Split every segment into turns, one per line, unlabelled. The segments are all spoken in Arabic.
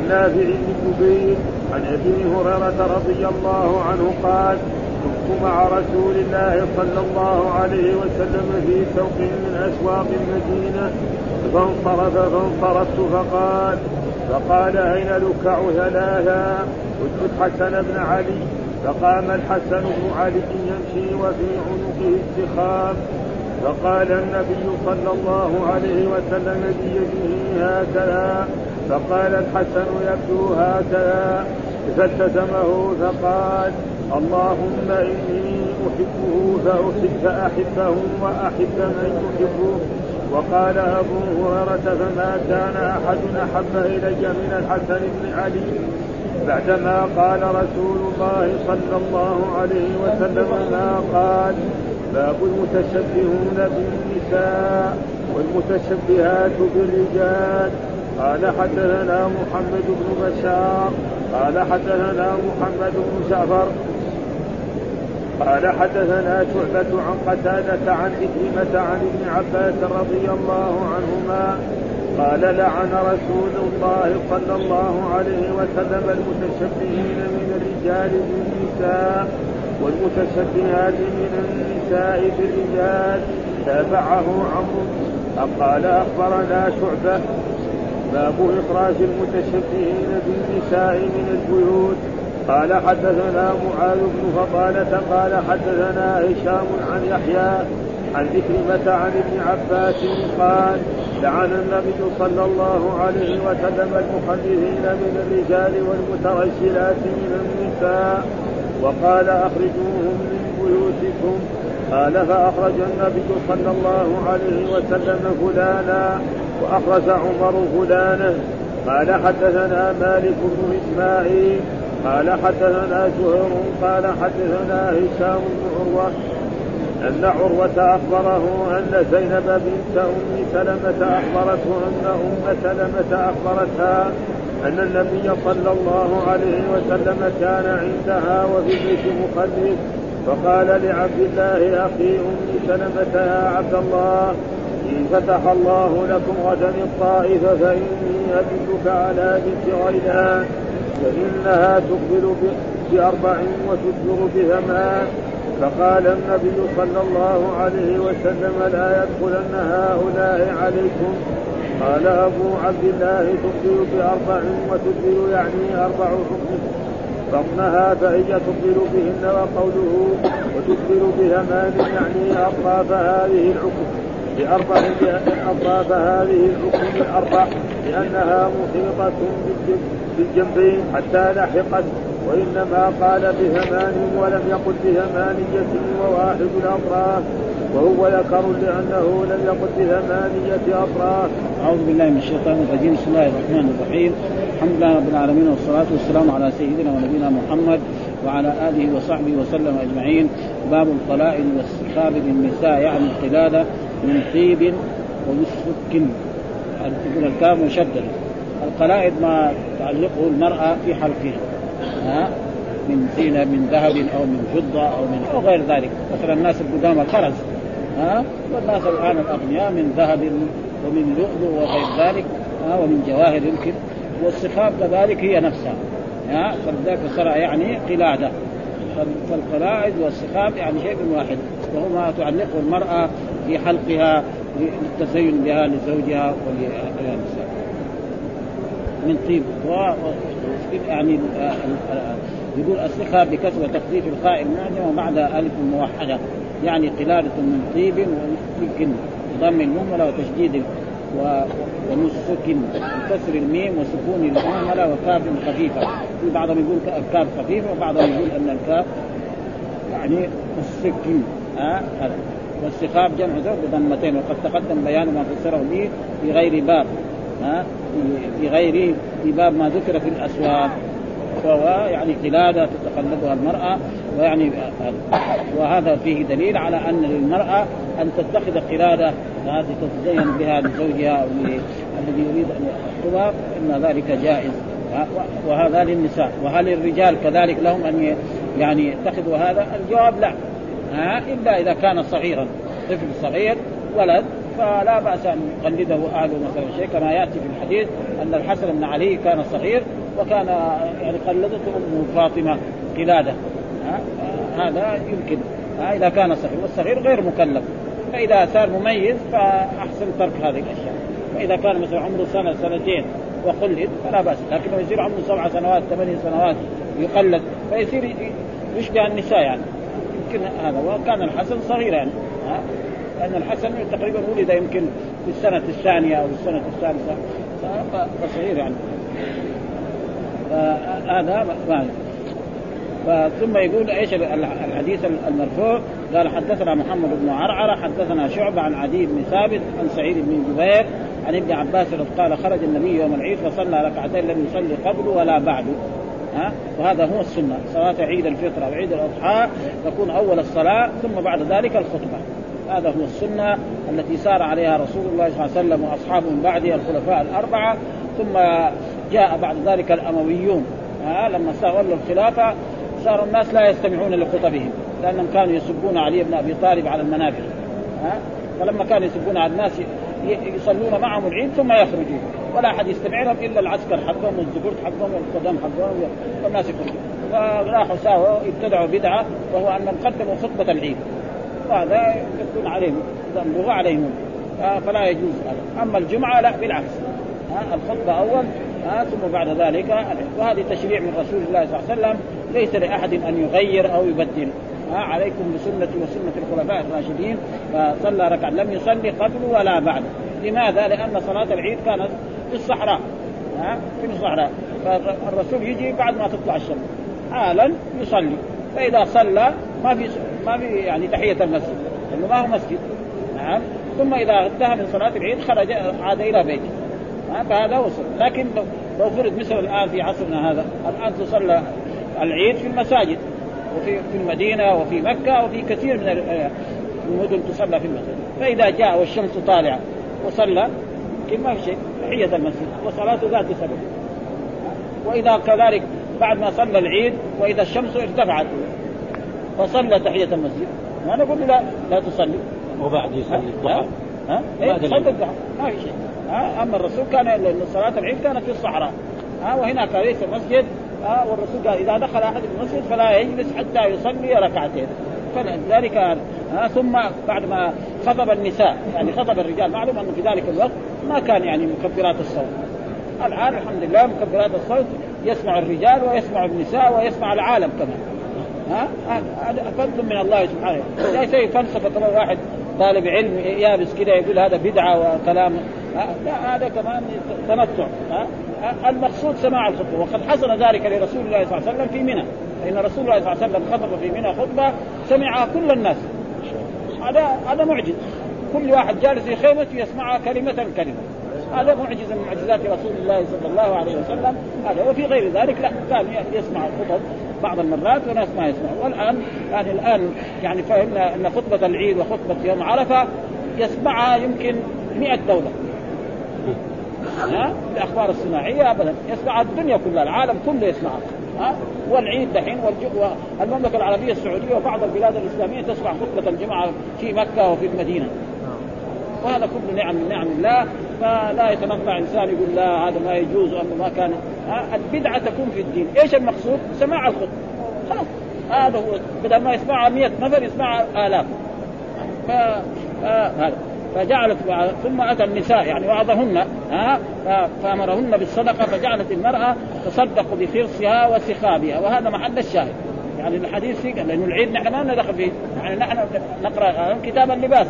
عن نافع بن جبير عن أبي هريرة رضي الله عنه قال كنت مع رسول الله صلى الله عليه وسلم في سوق من أسواق المدينة فانصرف فانصرفت فقال فقال أين لكع ثلاثا قلت الحسن بن علي. فقام الحسن بن علي يمشي وفي عنقه السخام فقال النبي صلى الله عليه وسلم بيده هكذا فقال الحسن يبدو هكذا. فالتزمه فقال اللهم إني أحبه فاحب فأحبه وأحب من يحبه وقال أبو هريرة فما كان أحد أحب إلي من الحسن بن علي. بعدما قال رسول الله صلى الله عليه وسلم ما قال باب المتشبهون بالنساء والمتشبهات بالرجال. قال حدثنا محمد بن بشار قال حدثنا محمد بن جعفر قال حدثنا شعبة عن قتادة عن إكرمة عن ابن عباس رضي الله عنهما قال لعن رسول الله صلى الله عليه وسلم المتشبهين من الرجال بالنساء والمتشبهات من النساء بالرجال تابعه عمرو قال أخبرنا شعبة باب إخراج المتشبهين بالنساء من البيوت. قال حدثنا معاذ بن فضالة قال حدثنا هشام عن يحيى عن ذكرمة عن ابن عباس قال لعن النبي صلى الله عليه وسلم المخلفين من الرجال والمترجلات من النساء. وقال أخرجوهم من بيوتكم. قال فأخرج النبي صلى الله عليه وسلم فلانا وأخرج عمر فلانا قال حدثنا مالك بن إسماعيل. قال حدثنا زهير. قال حدثنا هشام بن عروة. أن عروة أخبره أن زينب بنت أم سلمة أخبرته أن أم سلمة أخبرتها أن النبي صلى الله عليه وسلم كان عندها وفي بيت مخلف فقال لعبد الله أخي أم سلمة يا عبد الله إن فتح الله لكم غدا الطائف فإني أدلك على بنت غيلان فإنها تقبل بأربع وتدبر بثمان فقال النبي صلى الله عليه وسلم لا يدخلن هؤلاء عليكم. قال أبو عبد الله تقبل بأربع وتدبر يعني أربع حكم فضنها فهي تقبل بهن وقوله وتدبر بثمان يعني أطراف هذه الحكم بأربع أطراف هذه الحكم الأربع لأنها محيطة بالجنبين حتى لحقت وإنما قال بثمان ولم يقل بثمانية وواحد الأطراف وهو ذكر لأنه لم يقل بثمانية أطراف.
أعوذ بالله من الشيطان الرجيم بسم الله الرحمن الرحيم. الحمد لله رب العالمين والصلاة والسلام على سيدنا ونبينا محمد وعلى آله وصحبه وسلم أجمعين. باب القلائد والسخاب للنساء يعني القلادة. من طيب ومسك تقول الكام مشدد؟ القلائد ما تعلقه المرأة في حلقها. ها؟ من زينة من ذهب أو من فضة أو من أو غير ذلك. مثلا الناس القدامى الخرز ها؟ والناس الآن الأغنياء من ذهب ومن لؤلؤ وغير ذلك. ها؟ ومن جواهر يمكن. والصخاب كذلك هي نفسها. ها؟ فلذلك صار يعني قلادة. فالقلائد والصخاب يعني شيء واحد. وهو ما تعلقه المرأة في حلقها للتزين بها لزوجها وللنساء من طيب. يعني يقول الصخة بكسر وتخفيف الخاء المعجم وبعدها ألف موحدة. يعني قلادة من طيب ومسك ضم المهملة وتشديد و... ونسك بكسر الميم وسكون المهملة وكاف خفيفة. في بعضهم يقول الكاف خفيفة وبعضهم يقول أن الكاف يعني مسك ها هذا. والسخاب جمع زوج بضمتين وقد تقدم بيان ما فسره به في غير باب ها في غير في باب ما ذكر في الأسواق. فهو يعني قلادة تتقلبها المرأة ويعني وهذا فيه دليل على أن للمرأة أن تتخذ قلادة هذه تتزين بها لزوجها أو الذي يريد أن يخطبها إن ذلك جائز وهذا للنساء. وهل الرجال كذلك لهم أن يعني يتخذوا هذا؟ الجواب لا. ها؟ إلا إذا كان صغيرا طفل صغير ولد فلا بأس أن يقلده اهله مثلا شيء. كما يأتي في الحديث أن الحسن بن علي كان صغير وكان يعني قلدته امه فاطمة قلادة. هذا يمكن. إذا كان صغير والصغير غير مكلف. فإذا صار مميز فأحسن ترك هذه الأشياء. فإذا كان مثلا عمره سنة سنتين وقلد فلا بأس. لكن لو يصير عمره سبع سنوات ثمانية سنوات يقلد فيصير يشبه النساء يعني. يمكن هذا وكان الحسن صغير ها؟ لأن الحسن تقريبا ولد يمكن في السنة الثانية أو السنة الثالثة فصغير يعني. هذا ثم يقول إيش الحديث المرفوع؟ قال حدثنا محمد بن عرعرة حدثنا شعبة عن عدي بن ثابت عن سعيد بن جبير عن ابن عباس قال خرج النبي يوم العيد فصلى ركعتين لم يصلي قبل ولا بعد. ها؟ وهذا هو السنة. صلاة عيد الفطر أو عيد الأضحى تكون أول الصلاة ثم بعد ذلك الخطبة. هذا هو السنة التي سار عليها رسول الله صلى الله عليه وسلم وأصحابه من بعده الخلفاء الأربعة. ثم جاء بعد ذلك الأمويون. ها؟ لما استولوا الخلافة صار الناس لا يستمعون لخطبهم لأنهم كانوا يسبون علي بن أبي طالب على المنابر ها؟ فلما كانوا يسبون على الناس يصلون معهم العيد ثم يخرجون. ولا أحد يستمع لهم إلا العسكر حقهم والزبرت حقهم والقدم حقهم والناس يخرجون فراحوا ساووا ابتدعوا بدعة وهو أن قدموا خطبة العيد. وهذا يكون عليهم ذنبه عليهم. فلا يجوز هذا. أما الجمعة لا بالعكس. الخطبة أول ثم بعد ذلك. وهذه تشريع من رسول الله صلى الله عليه وسلم. ليس لأحد أن يغير أو يبدل. ها عليكم بسنتي وسنة الخلفاء الراشدين فصلى ركعة. لم يصلي قبل ولا بعد. لماذا؟ لأن صلاة العيد كانت في الصحراء ها في الصحراء. فالرسول يجي بعد ما تطلع الشمس. حالا يصلي. فإذا صلى ما في ما في يعني تحية المسجد لأنه ما هو مسجد. نعم. ثم إذا انتهى من صلاة العيد خرج عاد إلى بيته. فهذا هو لكن لو فرض مثل الآن في عصرنا هذا الآن تصلى العيد في المساجد. وفي في المدينة وفي مكة وفي كثير من المدن تصلى في المسجد. فإذا جاء والشمس طالعة وصلى يمكن ما في شيء تحيه المسجد وصلاته ذات سبب. وإذا كذلك بعد ما صلى العيد وإذا الشمس ارتفعت فصلى تحية المسجد. ما نقول لا لا تصلي.
وبعد يصلي الضحى.
ها؟ ها؟ صلى الضحى. ما في شيء. ها؟ أما الرسول كان صلاة العيد كانت في الصحراء ها؟ وهناك ليس مسجد ها والرسول قال إذا دخل أحد المسجد فلا يجلس حتى يصلي ركعتين. فلذلك ها ثم بعد ما خطب النساء يعني خطب الرجال معلوم انه في ذلك الوقت ما كان يعني مكبرات الصوت. الآن الحمد لله مكبرات الصوت يسمع الرجال ويسمع النساء ويسمع العالم كمان. ها هذا فضل من الله سبحانه. لا شيء فلسفة واحد طالب علم يابس كذا يقول هذا بدعة وكلام. لا هذا كمان تمتع المقصود سماع الخطبة وقد حصل ذلك لرسول الله صلى الله عليه وسلم في منى. فإن رسول الله صلى الله عليه وسلم خطب في منى خطبة سمعها كل الناس. هذا هذا معجز. كل واحد جالس في خيمته يسمعها كلمة كلمة. هذا معجزه من معجزات رسول الله صلى الله عليه وسلم. هذا وفي غير ذلك لا كان يسمع الخطب بعض المرات وناس ما يسمعوا والآن يعني الآن يعني فهمنا أن خطبة العيد وخطبة يوم عرفة يسمعها يمكن 100 دولة. ها؟ الاخبار الصناعية ابدا. يسمع الدنيا كلها العالم كله يسمعها ها؟ والعيد دحين والمملكة العربية السعودية وبعض البلاد الإسلامية تسمع خطبة الجمعة في مكة وفي المدينة. وهذا كله نعم من نعم الله. فلا يتنطع إنسان يقول لا هذا ما يجوز وانه ما كان. البدعة تكون في الدين، إيش المقصود؟ سماع الخطبة. خلاص. هذا هو. بدل ما يسمعها 100 نفر يسمعها آلاف. ف... هذا. فجعلت ثم أتى النساء يعني وعظهن ها؟ فأمرهن بالصدقة فجعلت المرأة تصدق بخرصها وسخابها. وهذا محل الشاهد. يعني الحديث فيه لأنه العيد نحن ما ندخل فيه. يعني نحن نقرأ كتاب اللباس.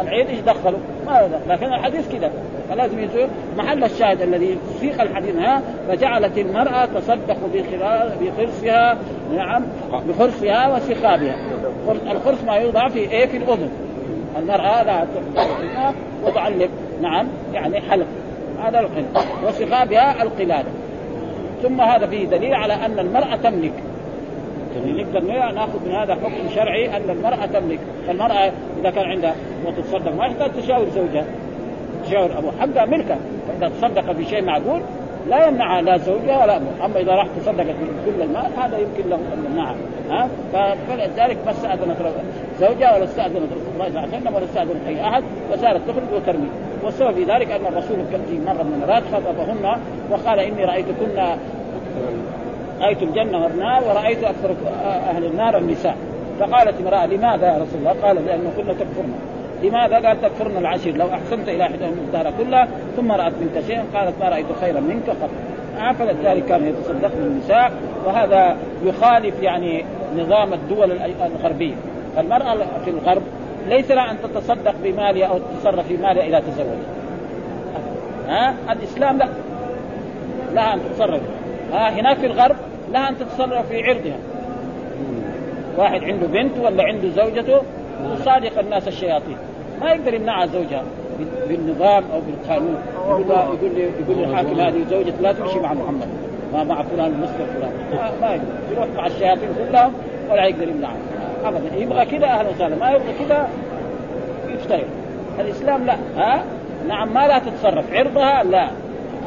العيد إيش دخلوا؟ ما لكن الحديث كذا. فلازم يصير محل الشاهد الذي سيق الحديث ها؟ فجعلت المرأة تصدق بخرصها نعم بخرصها وسخابها. الخرص ما يوضع في إيه؟ في الأذن. المرأة لا وتعلق نعم يعني حلق. هذا الحلق وسخابها القلادة. ثم هذا فيه دليل على أن المرأة تملك. يعني نقدر نأخذ من هذا حكم شرعي أن المرأة تملك، فالمرأة إذا كان عندها وتتصدق ما يحتاج تشاور زوجها. تشاور ابو حقها ملكها. فإذا تصدق في شيء معقول لا يمنع لا زوجها ولا أبوها أما إذا راح تصدقت كل المال هذا يمكن له أن يمنعها. ها؟ فلذلك ما استأذنت زوجها ولا استأذنت رسول الله صلى الله عليه وسلم ولا استأذنت أي أحد وصارت تخرج وترمي. والسبب في ذلك أن الرسول في مرة من المرات خطبهن وقال إني رأيتكن رأيت الجنة والنار ورأيت أكثر أهل النار النساء. فقالت امرأة لماذا يا رسول الله؟ قال لأنه كنا تكفرنا لماذا؟ قال تكفرن العشير. لو أحسنت إلى احدهم الدهر كلها ثم رأت منك شيئا قالت ما رأيت خيرا منك قط فلذلك كان يتصدقن النساء وهذا يخالف يعني نظام الدول الغربية. فالمرأة في الغرب ليس لها أن تتصدق بمالها أو تتصرف في مالها اذا تزوجت ها؟ الإسلام لا. لها أن تتصرف. ها؟ هناك في الغرب لها أن تتصرف في عرضها. واحد عنده بنت ولا عنده زوجته وصادق الناس الشياطين. ما يقدر يمنعها زوجها بالنظام أو بالقانون. يقول يقول لي يقول الحاكم هذه زوجتي لا تمشي مع محمد. ما مع فلان المسلم فلان. ما, يقدر. يروح مع الشياطين كلهم ولا يقدر يمنعها. ابدا. يبغى كذا أهلا وسهلا. ما يبغى كذا يفترق الإسلام لا. ها؟ نعم ما لا تتصرف. عرضها لا.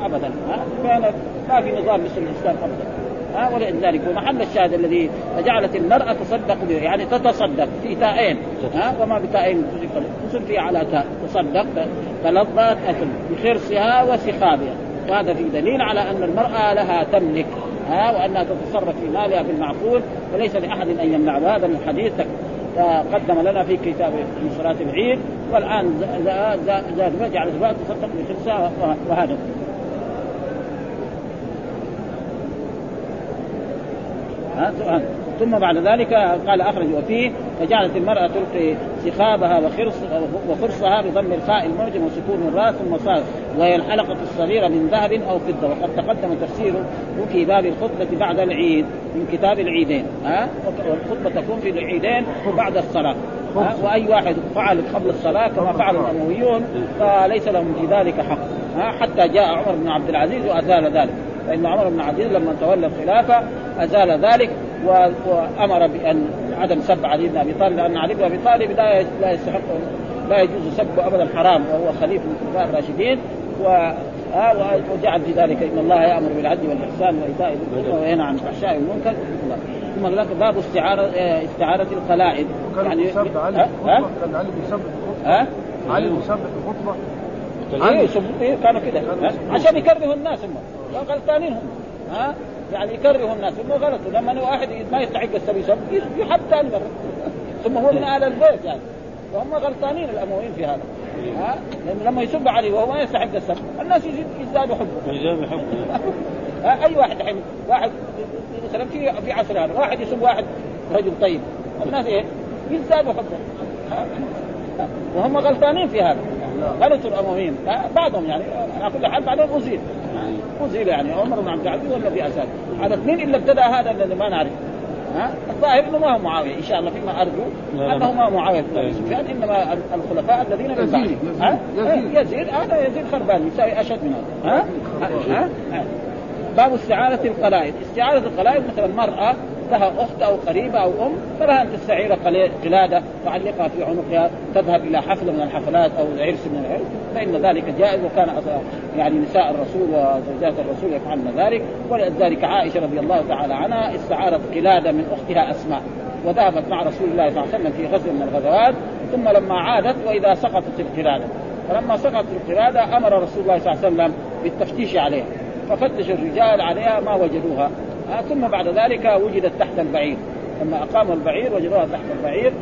ابدا. ها؟ ما في نظام مثل الإسلام ابدا. ها ولذلك ومحل الشاهد الذي جعلت المرأة تصدق به يعني تتصدق في تائين ها وما بتائين تصل فيها على تاء تصدق تلظت أكل بخرصها وسخابها. وهذا في دليل على أن المرأة لها تملك ها وأنها تتصرف في مالها بالمعقول وليس لأحد أن يمنع هذا من حديث قدم لنا في كتاب في صلاة العيد والآن زاد زاد جعل تصدق بخرصها وهذا. ثم بعد ذلك قال أخرج وفيه فجعلت المرأة تلقي سخابها وخرص وخرصها بضم الخاء المعجم وسكون الراس ثم صار وهي الحلقة الصغيرة من ذهب أو فضة. وقد تقدم تفسيره في باب الخطبة بعد العيد من كتاب العيدين. ها؟ والخطبة تكون في العيدين بعد الصلاة؟ وأي واحد فعل قبل الصلاة كما فعل الأمويون فليس لهم في ذلك حق؟ حتى جاء عمر بن عبد العزيز وأزال ذلك. فإن عمر بن عبد لما تولى الخلافة أزال ذلك وأمر بأن عدم سب علي بن أبي طالب لأن علي بن أبي طالب لا لا يستحق لا يجوز سبه ابدا حرام وهو خليفه من الخلفاء الراشدين و وجعل في ذلك إن الله يأمر بالعدل والإحسان وإيتاء ذي القربى وينهى عن الفحشاء والمنكر. ثم هناك باب استعارة استعارة القلائد.
يعني يسب علي كان علي الخطبه علي بيسب الخطبة.
علي إيه كانوا كده. عشان يكرهوا الناس هم. غلطانين هم. ها؟ يعني يكرهوا الناس هم. غلط لما واحد ما يستحق السب يحب ثاني مرة. ثم هو من أهل البيت يعني. وهم غلطانين الأمويين في هذا. ها؟ لأن لما يسب عليه وهو ما يستحق السب الناس يزدادوا حبه.
يزدادوا حبه.
أي واحد الحين؟ واحد مثلا في في عصر هذا. واحد يسب واحد رجل طيب. الناس إيه؟ يزدادوا حبه. وهم غلطانين في هذا. غلطوا الامويين بعضهم يعني على كل حال بعضهم أزيل. أزيل يعني عمر بن عبد العزيز ولا في على اثنين الا ابتدأ هذا الذي ما نعرف؟ ها؟ الظاهر إنه ما هو معاوية إن شاء الله فيما أرجو أنه ما هو معاوية بن سفيان إنما الخلفاء الذين من بعده. ها؟ يزيد. هذا يزيد خربان يساوي أشد من هذا. ها؟ ها؟ باب استعارة القلائد، استعارة القلائد مثلا مرأة لها أخت أو قريبة أو أم فلها أن تستعير قلادة تعلقها في عنقها تذهب إلى حفلة من الحفلات أو عرس من العرس فإن ذلك جائز وكان يعني نساء الرسول وزوجات الرسول يفعلن ذلك. ولذلك عائشة رضي الله تعالى عنها استعارت قلادة من أختها أسماء وذهبت مع رسول الله صلى الله عليه وسلم في غزو من الغزوات ثم لما عادت وإذا سقطت القلادة. فلما سقطت القلادة أمر رسول الله صلى الله عليه وسلم بالتفتيش عليها ففتش الرجال عليها ما وجدوها. آه ثم بعد ذلك وجدت تحت البعير. لما اقاموا البعير وجدوها تحت البعير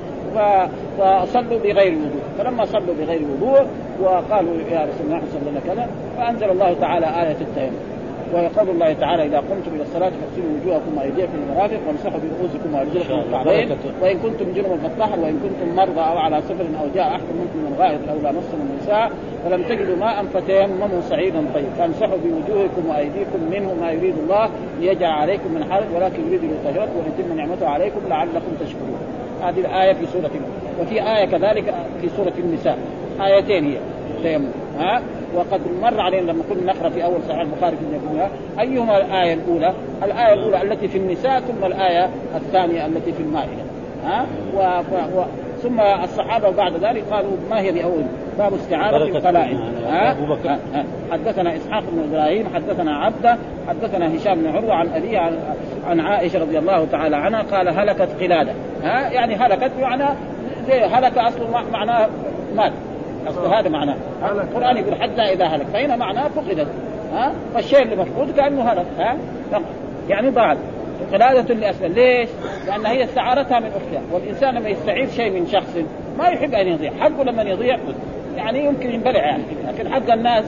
فصلوا بغير وضوء. فلما صلوا بغير وضوء وقالوا يا رسول الله صلى الله كذا فأنزل الله تعالى آية التيمم. ويقول الله تعالى إذا قمتم إلى الصلاة فاغسلوا وجوهكم وأيديكم المرافق وامسحوا برؤوسكم وأرجلكم الكعبين. وإن كنتم جنبا فاطهروا وإن كنتم مرضى أو على سفر أو جاء احد منكم من غائط أو لامستم النساء فلم تجدوا ماء فتيمموا صعيدا طيب فامسحوا بوجوهكم وأيديكم منه ما يريد الله ليجعل عليكم من حرج ولكن يريد ليطهركم ويتم نعمته عليكم لعلكم تشكرون. هذه الآية في سورة وفي آية كذلك في سورة النساء. آيتين هي. تيمم. ها؟ وقد مر علينا لما كنا نقرأ في أول صحيح البخاري في النبوة أيهما الآية الأولى؟ الآية الأولى التي في النساء ثم الآية الثانية التي في المائدة. ها؟ و... و... ثم الصحابة بعد ذلك قالوا ما هي بأول؟ باب استعاره القلائد. حدثنا إسحاق بن إبراهيم حدثنا عبدة حدثنا هشام بن عروة عن أبيه عن, عن عائشة رضي الله تعالى عنها قال هلكت قلادة. ها؟ يعني هلكت بمعنى زي هلك اصله مع- معناه مات. أصل هذا معناه. ها؟ القرآن يقول حتى إذا هلك. فهنا معناه فقدت. ها؟ فالشيء اللي مفقود كأنه هلك. ها؟ يعني ضاعت قلادة لأسفل. ليش؟ لأن هي استعارتها من أختها. والإنسان لما يستعير شيء من شخص ما يحب أن يضيع. حقه لما يضيع يعني يمكن ينبلع. يعني لكن حق الناس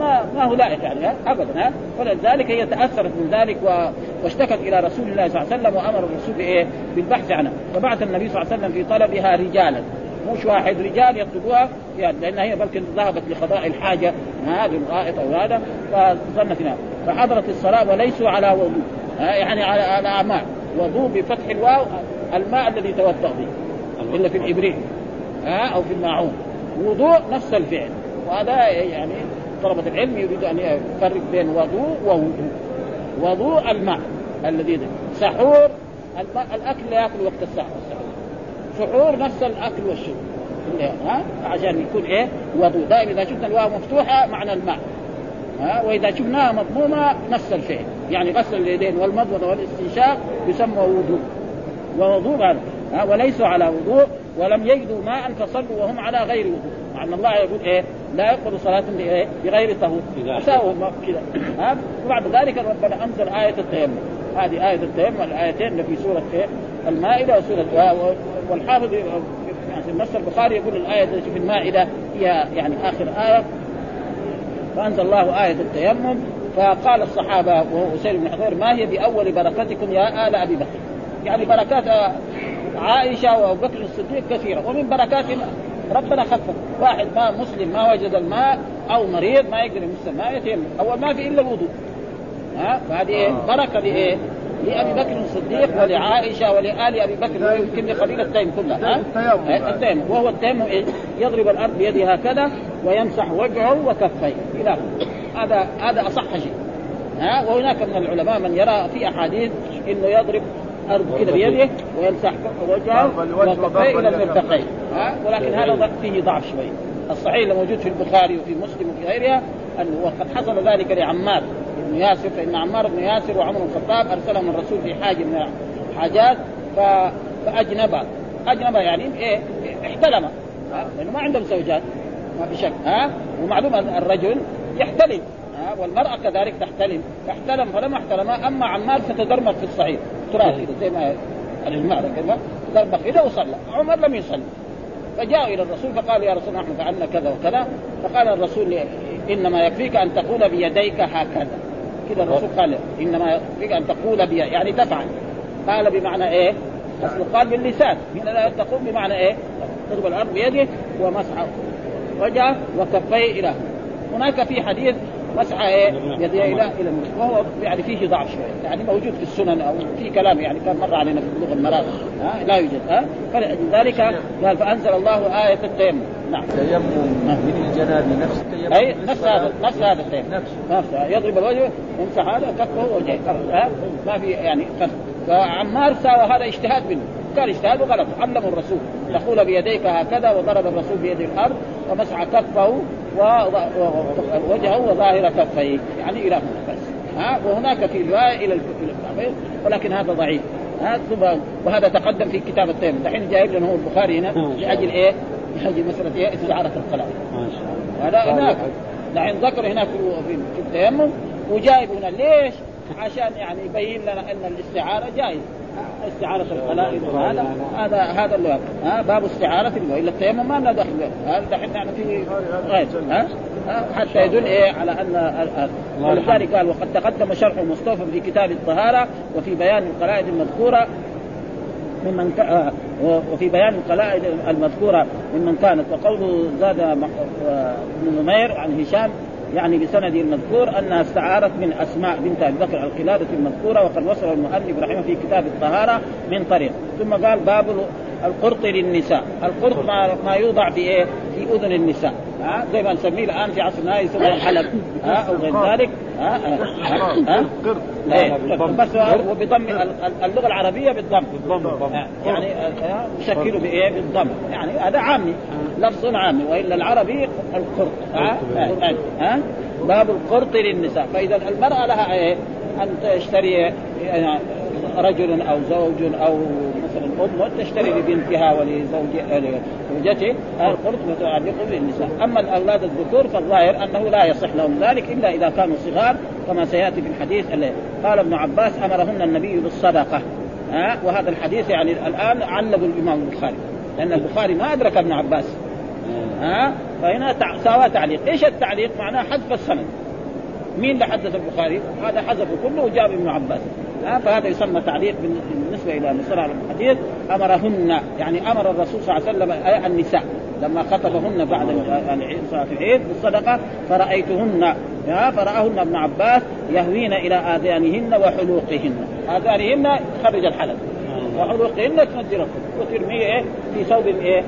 ما ما هو لائق يعني؟ ابدا. ها؟ ولذلك هي تأثرت من ذلك و... واشتكت إلى رسول الله صلى الله عليه وسلم وأمر الرسول بإيه؟ بالبحث عنها. فبعث النبي صلى الله عليه وسلم في طلبها رجالا. مش واحد رجال يطلبوها يعني لأن هي بلكن ذهبت لقضاء الحاجة هذه الغائط أو هذا فظنت هناك فحضرت الصلاة وليسوا على وضوء؟ يعني على على ماء وضوء بفتح الواو الماء الذي توضأ به إلا في الإبريق ها أو في الماعون. وضوء نفس الفعل. وهذا يعني طلبة العلم يريد أن يفرق بين وضوء ووضوء. وضوء الماء الذي ده. سحور الماء الأكل لا يأكل وقت السحور. سحور نفس الأكل والشرب. ها؟ عشان يكون إيه؟ وضوء. دائما إذا شفنا الواو مفتوحة معنى الماء. ها؟ وإذا شفناها مضمومة نفس الفعل. يعني غسل اليدين والمضمضة والاستنشاق يسمى وضوء. ووضوء هذا. ها؟ وليسوا على وضوء. ولم يجدوا ماء فصلوا وهم على غير وضوء. مع أن الله يقول إيه؟ لا يقبل بإيه؟ بغير طهور. ما- كذا. ها؟ وبعد ذلك ربنا أنزل آية التيمم. هذه آية التيمم الآيتين اللي في سورة إيه؟ المائدة وسورة و- و- والحافظ يعني في النص البخاري يقول الآية التي في المائدة هي يعني آخر آية. فأنزل الله آية التيمم فقال الصحابة وهو أسير بن حضير ما هي بأول بركتكم يا آل أبي بكر؟ يعني بركات عائشة وأبو بكر الصديق كثيرة ومن بركات ربنا خفف واحد ما مسلم ما وجد الماء أو مريض ما يقدر يمس الماء يتيمم. أول ما في إلا الوضوء. ها؟ فهذه إيه؟ بركة لإيه؟ لأبي بكر الصديق ولعائشة ولآل أبي بكر ويمكن لقبيله تيم كلها ها؟
التيمم.
إيه؟ التيمم وهو التيمم إيه؟ يضرب الأرض بيده هكذا ويمسح وجهه وكفيه إلى. هذا هذا أصح شيء ها وهناك من العلماء من يرى في أحاديث إنه يضرب أرض كذا بيده ويمسح وجهه وكفيه إلى
اليدين.
المرفقين ها ولكن هذا فيه ضعف شوي الصحيح اللي موجود في البخاري وفي مسلم وفي غيرها أنه وقد حصل ذلك لعمار بن ياسر فإن عمار بن ياسر وعمر بن الخطاب أرسلهم الرسول في حاجة من الحاجات ف... فأجنب. أجنب يعني إيه؟ احتلم؟ لأنه ما عندهم زوجات ما في شك. ها؟ ومعلوم أن الرجل يحتلم. ها؟ والمرأة كذلك تحتلم. احتلم فلما احتلم أما عمار فتدرمغ في الصعيد. تراب كده زي ما المعنى كده كده وصلى. عمر لم يصلي. فجاء إلى الرسول فقال يا رسول الله نحن فعلنا كذا وكذا. فقال الرسول إنما يكفيك أن تقول بيديك هكذا. كذا الرسول قال إنما يكفيك أن تقول بي يعني تفعل. قال بمعنى إيه؟ اصله قال باللسان. هنا لا تقول بمعنى إيه؟ تضرب الأرض بيده ومسح وجهه وكفيه إلى. هناك في حديث مسح إيه؟ يديه إلى إلى وهو يعني فيه ضعف شوية. يعني موجود في السنن أو في كلام يعني كان مر علينا في بلوغ المرام. ها؟ لا يوجد. ها؟ فلذلك قال فأنزل الله آية التيمم. نعم.
تيمم من الجنابه نفس التيمم
أي نفس هذا نفس هذا التيمم.
نفسه
نفسه يضرب الوجه يمسح هذا كفه وجهه. ما في يعني فرق فعمار ساوى هذا اجتهاد منه. كان اجتهاد غلط علمه الرسول. تقول بيديك هكذا وضرب الرسول بيد الأرض ومسح كفه ووجهه وظاهر كفيه. يعني إلى هنا بس. ها؟ وهناك في رواية إلى ولكن هذا ضعيف. ها؟ وهذا تقدم في كتاب التيمم. دحين جايب لنا هو البخاري هنا لأجل إيه؟ لاجل مسألة إيه؟ استعاره القلم
ما شاء الله
هذا هناك دحين ذكر هناك في التيمم وجايب هنا ليش؟ عشان يعني يبين لنا أن الاستعارة جائز استعارة القلائد وهذا هذا هذا اللي ها باب استعارة اللي إلا التيمم ما لنا دخل به. هذا دحين يعني في غير ها؟ حتى يدل إيه على أن ال- ال-
الله
ولذلك قال وقد تقدم شرح مصطفى في كتاب الطهارة وفي بيان القلائد المذكورة ممن. آه، وفي بيان القلائد المذكورة ممن كانت. وقوله زاد ابن نمير عن هشام يعني بسنده المذكور أنها استعارت من أسماء بنت أبي بكر القلادة المذكورة وقد وصل المؤلف رحمه في كتاب الطهارة من طريق. ثم قال باب القرط للنساء. القرط ما, ما يوضع في إيه؟ في أذن النساء. ها؟ زي ما نسميه الآن في عصرنا يسمونه حلب ها؟ أو غير ذلك. ها؟ ها, إيه،. بس هو وبضم ال- ال- اللغة العربية بالضم.
بالضم
يعني يشكلوا بإيه؟ بالضم. يعني هذا عامي لفظ عام. وإلا العربي القرط. ها؟ ها؟ باب القرط للنساء. فإذا المرأة لها إيه؟ أن تشتري يعني رجل أو زوج أو مثلا ام تشتري لبنتها ولزوجته القرط متعلق بالنساء. أما الأولاد الذكور فالظاهر أنه لا يصح لهم ذلك إلا إذا كانوا صغار كما سيأتي في الحديث اللي قال ابن عباس أمرهن النبي بالصدقة. ها؟ وهذا الحديث يعني الآن علق الإمام البخاري لأن البخاري ما أدرك ابن عباس. ها؟ فهنا ساوى تعليق. إيش التعليق؟ معناه حذف السند. مين اللي حدث البخاري؟ هذا حذفه كله وجاب ابن عباس. فهذا يسمى تعليق بالنسبة إلى مصطلح الحديث أمرهن يعني أمر الرسول صلى الله عليه وسلم النساء لما خطبهن بعد صلاه العيد بالصدقه فرأيتهن فرأهن ابن عباس يهوين إلى آذانهن وحلوقهن. آذانهن تخرج الحلق وحلوقهن تنزل وترميه إيه؟ في ثوب إيه؟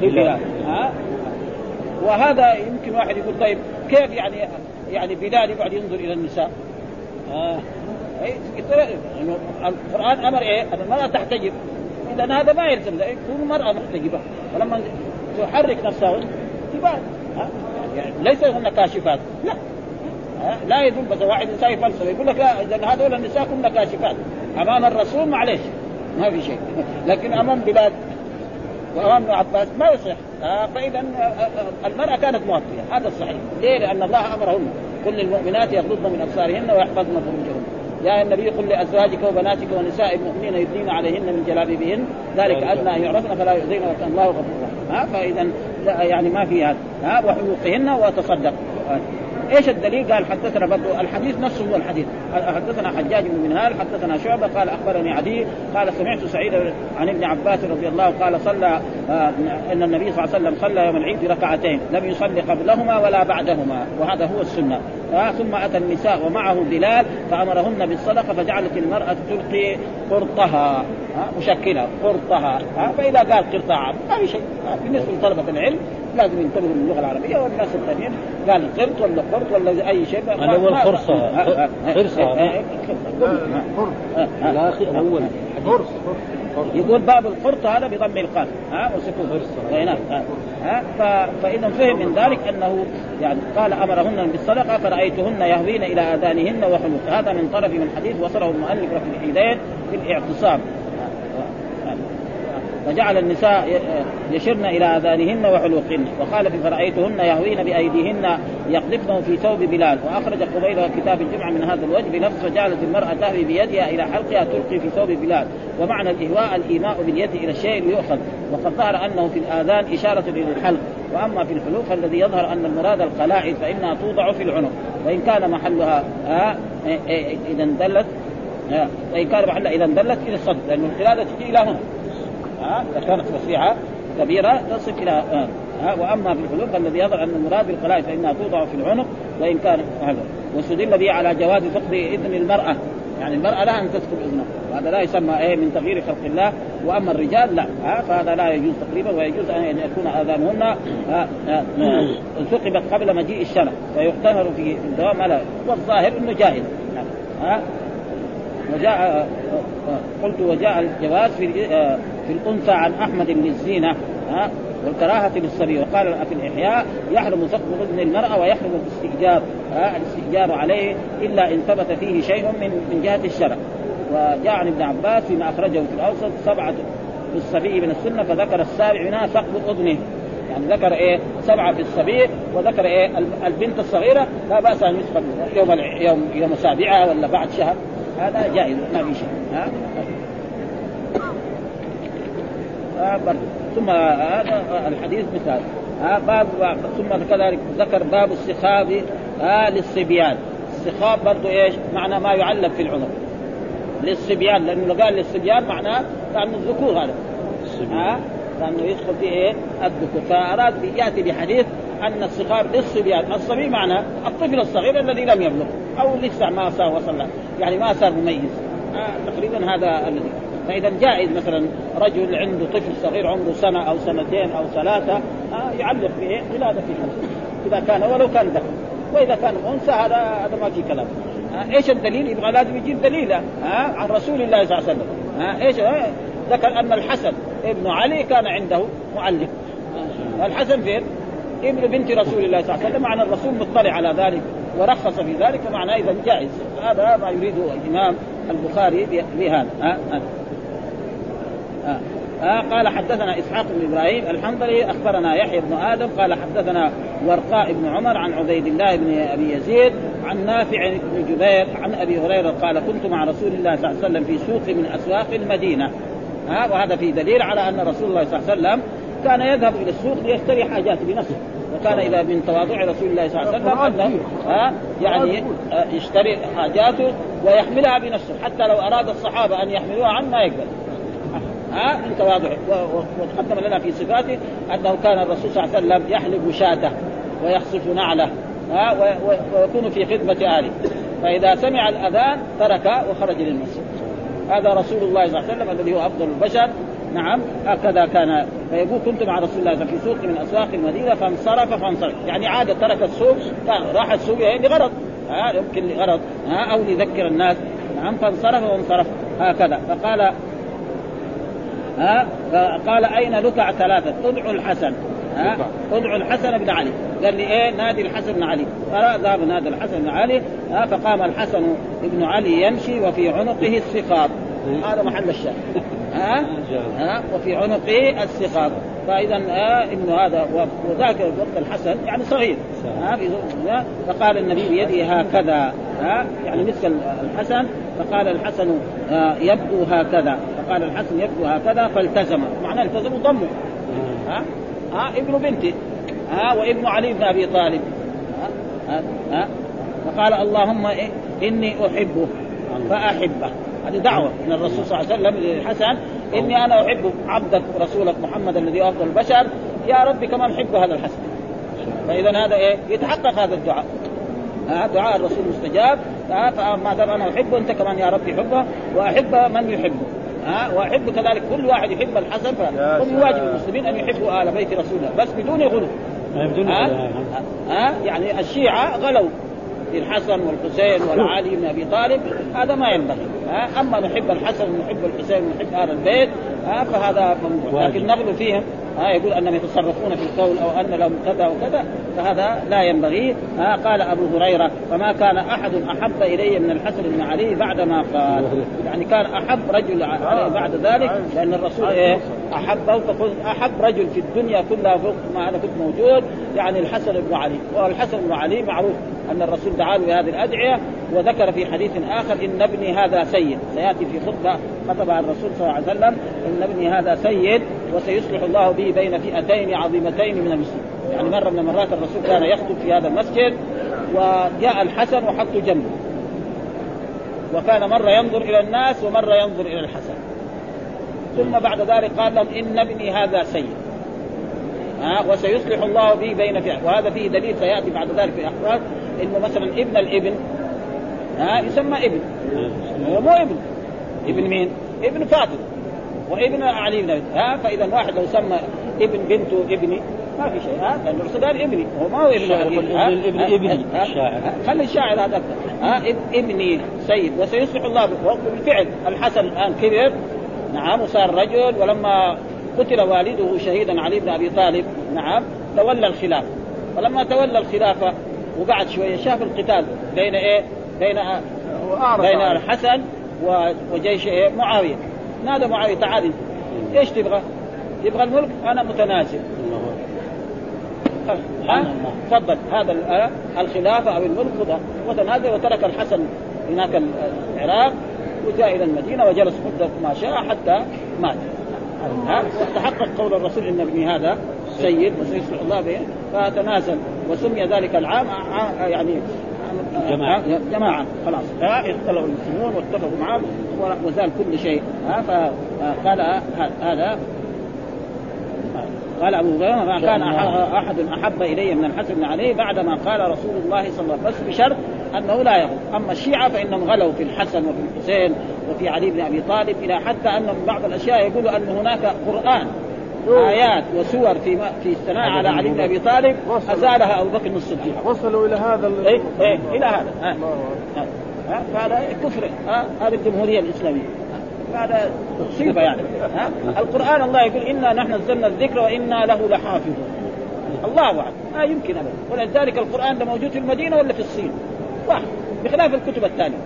في بلال. ها؟ وهذا يمكن واحد يقول طيب كيف يعني يعني بلال يقعد ينظر إلى النساء؟ آه. إنه القرآن أمر إيه؟ أن المرأة تحتجب. اذا هذا ما يلزم. تكون المراه محتجبة. ولما تحرك نفسها تبان يعني ليس هن كاشفات. لا. لا يدل بس واحد انسان يفلسف يقول لك لا إذا هذول النساء كلها كاشفات. أمام الرسول معليش. ما في شيء. لكن أمام بلاد وأمام ابن عباس ما يصح. فإذا المرأة كانت مغطيه هذا الصحيح. ليه؟ لأن الله أمرهن. كل المؤمنات يغضضن من أبصارهن ويحفظن فروجهن يا النبي قل لأزواجك وبناتك ونساء المؤمنين يدين عليهن من جلابيبهن. ذلك أدنى أن يعرفن فلا يؤذين وكان الله غفور رحيم. ها فاذا يعني ما في هذا. ها وحقوقهن وتصدق. إيش الدليل؟ قال حدثنا برضو الحديث نفسه هو الحديث حدثنا حجاج بن منهال حدثنا شعبة قال أخبرني عدي قال سمعت سعيد عن ابن عباس رضي الله قال صلى آه إن النبي صلى الله عليه وسلم صلى يوم العيد ركعتين لم يصلي قبلهما ولا بعدهما وهذا هو السنة آه ثم أتى النساء ومعه بلال فأمرهن بالصدقة فجعلت المرأة تلقي قرطها آه مشكلة قرطها آه فإذا قال قرطها ما في شيء آه بالنسبة لطلبة العلم لازم ينتبهوا للغه العربيه والناس الثانيين قال قرط ولا قرط ولا اي شيء
هذا هو الفرصه فرصه
الاخي الأول
فرص يقول باب القرط هذا بضم القاف ها وسكون ها فاذا فهم من ذلك انه يعني قال امرهن بالصدقه فرايتهن يهوين إلى اذانهن وحلوق هذا من طرف من حديث وصله المؤلف في العيدين في الاعتصام فجعل النساء يشرن إلى آذانهن وحلوقهن. وقال فرأيتهن يهوين بأيديهن يقذفن في ثوب بلال. وأخرج قبيل كتاب الجمعه من هذا الوجه بنفس فجعلت المرأة تهوي بيدها إلى حلقها تلقي في ثوب بلال. ومعنى الإهواء الإيماء باليد إلى الشيء ليؤخذ. وقد ظهر أنه في الآذان إشارة إلى الحلق وأما في الحلوق فالذي يظهر أن المراد القلائد فإنها توضع في العنق. وإن كان محلها آه إذا اندلت وإن كان محلها إذا اندلت إلى الصدر. لأن القلادة تجي إلى هنا. ها إذا كانت وسيعة كبيرة تصل إلى آه. ها وأما في الحلول فالذي يظهر أن المراد بالقلائد فإنها توضع في العنق وإن كان هذا. واستدل به على جواز فقد إذن المرأة. يعني المرأة لها أن تسكب إذنها. وهذا لا يسمى إيه من تغيير خلق الله. وأما الرجال لا ها فهذا لا يجوز تقريبا ويجوز أن يكون آذانهن ثقبت قبل مجيء الشرع. ويختمر في الدوام لا والظاهر إنه جائز. ها وجاء قلت وجاء الجواز في في الأنثى عن أحمد بن الزينة ها والكراهة للصبي وقال في الإحياء يحرم ثقب اذن المرأة ويحرم الاستئجار الاستئجار عليه إلا إن ثبت فيه شيء من من جهة الشرع. وجاء عن ابن عباس فيما أخرجه في الأوسط سبعة بالصبي من السنة فذكر السابع منها ثقب أذنه. يعني ذكر إيه؟ سبعة في الصبي وذكر إيه؟ البنت الصغيرة لا بأس أن يسقط يوم يوم يوم سابعه ولا بعد شهر هذا جائز ما في شيء ها. آه ثم هذا آه الحديث مثال. آه باب ثم كذلك ذكر باب السخاب للصبيان. السخاب برضه إيش؟ معنى ما يعلق في العنق للصبيان لأنه قال للصبيان معناه لأنه الذكور هذا. ها لأنه يدخل فيه إيه؟ الذكور. فأراد يأتي بحديث أن السخاب للصبيان، الصبي معناه الطفل الصغير الذي لم يبلغ أو لسه ما صار وصل يعني ما صار مميز آه تقريبا هذا الذي. فإذا جائز مثلا رجل عنده طفل صغير عمره سنة أو سنتين أو ثلاثة آه يعلق بايه؟ ولادة في إذا كان ولو كان ذكر وإذا كان أنثى هذا هذا ما في كلام. آه إيش الدليل؟ يبغى لازم يجيب دليل آه عن رسول الله صلى الله عليه وسلم. إيش؟ ذكر أن الحسن ابن علي كان عنده معلق. الحسن فين؟ ابن بنت رسول الله صلى الله عليه وسلم. معنى الرسول مطلع على ذلك ورخص في ذلك فمعناه إذا جائز. هذا ما يريده الإمام البخاري بهذا. ها. ها قال حدثنا إسحاق بن إبراهيم الحنظلي أخبرنا يحيى بن آدم قال حدثنا ورقاء بن عمر عن عبيد الله بن أبي يزيد عن نافع بن جبير عن أبي هريرة قال كنت مع رسول الله صلى الله عليه وسلم في سوق من أسواق المدينة. ها وهذا في دليل على أن رسول الله صلى الله عليه وسلم كان يذهب إلى السوق ليشتري حاجاته بنفسه. وكان إذا من تواضع رسول الله صلى الله عليه وسلم ها يعني آه، يشتري حاجاته ويحملها بنفسه حتى لو أراد الصحابة أن يحملوها عنه ما يقبل. ها من تواضعه وتقدم لنا في صفاته أنه كان الرسول صلى الله عليه وسلم يحلب شاته ويخصف نعله ها ويكون في خدمة اهله فإذا سمع الأذان ترك وخرج للمسجد. هذا رسول الله صلى الله عليه وسلم الذي هو أفضل البشر. نعم هكذا كان. فيقول كنت مع رسول الله في سوق من أسواق المدينة فانصرف فانصرف. يعني عاد ترك السوق راح السوق يعني لغرض. ها يمكن لغرض ها أو ليذكر الناس. نعم فانصرف وانصرف هكذا. فقال ها؟ قال أين لكع ثلاثة؟ ادعوا الحسن. ها؟ ادعوا الحسن بن علي. قال لي إيه نادي الحسن بن علي. فذهب نادى الحسن بن علي ها؟ فقام الحسن بن علي يمشي وفي عنقه السقاب هذا محل الشاهد. ها؟ ها؟ وفي عنقه السقاب فإذا آه انه هذا وذاك وقت الحسن يعني صغير. ها؟ ها؟ فقال النبي بيده هكذا. ها؟ يعني مثل الحسن. فقال الحسن آه يبدو هكذا. فقال الحسن يبدو هكذا فالتزم. معناه التزم ضمه ها؟ ها؟ ابن بنتي. ها؟ وابن علي بن أبي طالب. ها؟ ها, ها؟ فقال اللهم إيه إني أحبه. فأحبه. هذه دعوة من الرسول صلى الله عليه وسلم للحسن. إني أنا أحب عبدك ورسولك محمد الذي أفضل البشر. يا ربي كمان احب هذا الحسن. فإذا هذا إيه؟ يتحقق هذا الدعاء. ها؟ دعاء الرسول مستجاب. فما دام أنا أحبه أنت كمان يا ربي حبه. وأحب من يحبه. ها؟ وأحب كذلك كل واحد يحب الحسن فهم واجب المسلمين أن يحبوا آل بيت رسول الله. بس بدون غلو.
بدون
ها؟ ها؟ يعني الشيعة غلوا في الحسن والحسين والعلي بن أبي طالب. هذا ما ينبغي. أما نحب الحسن ونحب الحسين ونحب أهل البيت فهذا ممنوع. لكن نغلو فيهم. ها يقول أنهم يتصرفون في القول أو أن لهم كذا وكذا فهذا لا ينبغي. ها قال أبو هريرة فما كان أحد أحب إلي من الحسن بن علي بعدما قال يعني كان أحب رجل عليه بعد ذلك لأن الرسول إيه احبه فقل أحب رجل في الدنيا كلها فوق ما أنا كنت موجود يعني الحسن بن علي. والحسن بن علي معروف أن الرسول دعا له بهذه الأدعية وذكر في حديث آخر إن ابني هذا سيد. سيأتي في خطبة خطبها الرسول صلى الله عليه وسلم إن ابني هذا سيد وسيصلح الله به بين فئتين عظيمتين من المسلمين. يعني مرة من المرات الرسول كان يخطب في هذا المسجد وجاء الحسن وحطه جنبه. وكان مرة ينظر إلى الناس ومرة ينظر إلى الحسن. ثم بعد ذلك قال لهم إن ابني هذا سيد ها وسيصلح الله به بين فئة وهذا فيه دليل سيأتي بعد ذلك في الاخبار إنه مثلا ابن الإبن ها يسمى ابن هو مو ابن ابن مين؟ ابن فاطمة وابن علي بن. ها فإذا واحد لو سمى ابن بنته ابني ما في شيء ها لأن الرسول ابني هو ما هو ابن؟
ابن-؟ ابني؟ الشاعر.
خلي الشاعر هذا ها اب- ابني سيد وسيصلح الله به وبالفعل الحسن الآن كبر نعم وصار رجل ولما قتل والده شهيدا علي بن أبي طالب نعم تولى الخلافه ولما تولى الخلافه وقعد شوية شاف القتال بين إيه؟ بين بين الحسن و- وجيش إيه؟ معاوية نادى معاوية تعال انت إيش تبغى؟ تبغى الملك؟ أنا متنازل ها؟ تفضل هذا ال- الخلافه أو الملك خذها وتنازل وترك الحسن هناك ال- العراق وجاء إلى المدينة وجلس مدة ما شاء حتى مات. وتحقق قول الرسول إن ابني هذا سيد وسيصلح الله به فتنازل وسمي ذلك العام ع- يعني
جماعة.
ها؟ جماعة. خلاص. ها اختلفوا المسلمون واتفقوا معه وزال كل شيء. ها فقال هذا قال أبو هريرة ما كان أحد أحب إلي من الحسن بن علي بعدما قال رسول الله صلى الله عليه وسلم بس بشرط أنه لا يغلو أما الشيعة فإنهم غلوا في الحسن وفي الحسين وفي علي بن أبي طالب إلى حتى أنهم بعض الأشياء يقولوا أن هناك قرآن آيات وسور في في الثناء على علي بن أبي طالب أزالها أبو بكر الصديق.
وصلوا إلى هذا ال-
إيه إيه إلى هذا.
أكبر.
ها؟ فهذا كفر؟ هذه الجمهورية الإسلامية. هذا مصيبة يعني. ها؟ القرآن الله يقول إنا نحن نزلنا الذكر وإنا له لحافظون. الله أعلم. ما يمكن ابدا. ولذلك القرآن ده موجود في المدينة ولا في الصين؟ واحد بخلاف الكتب الثانية.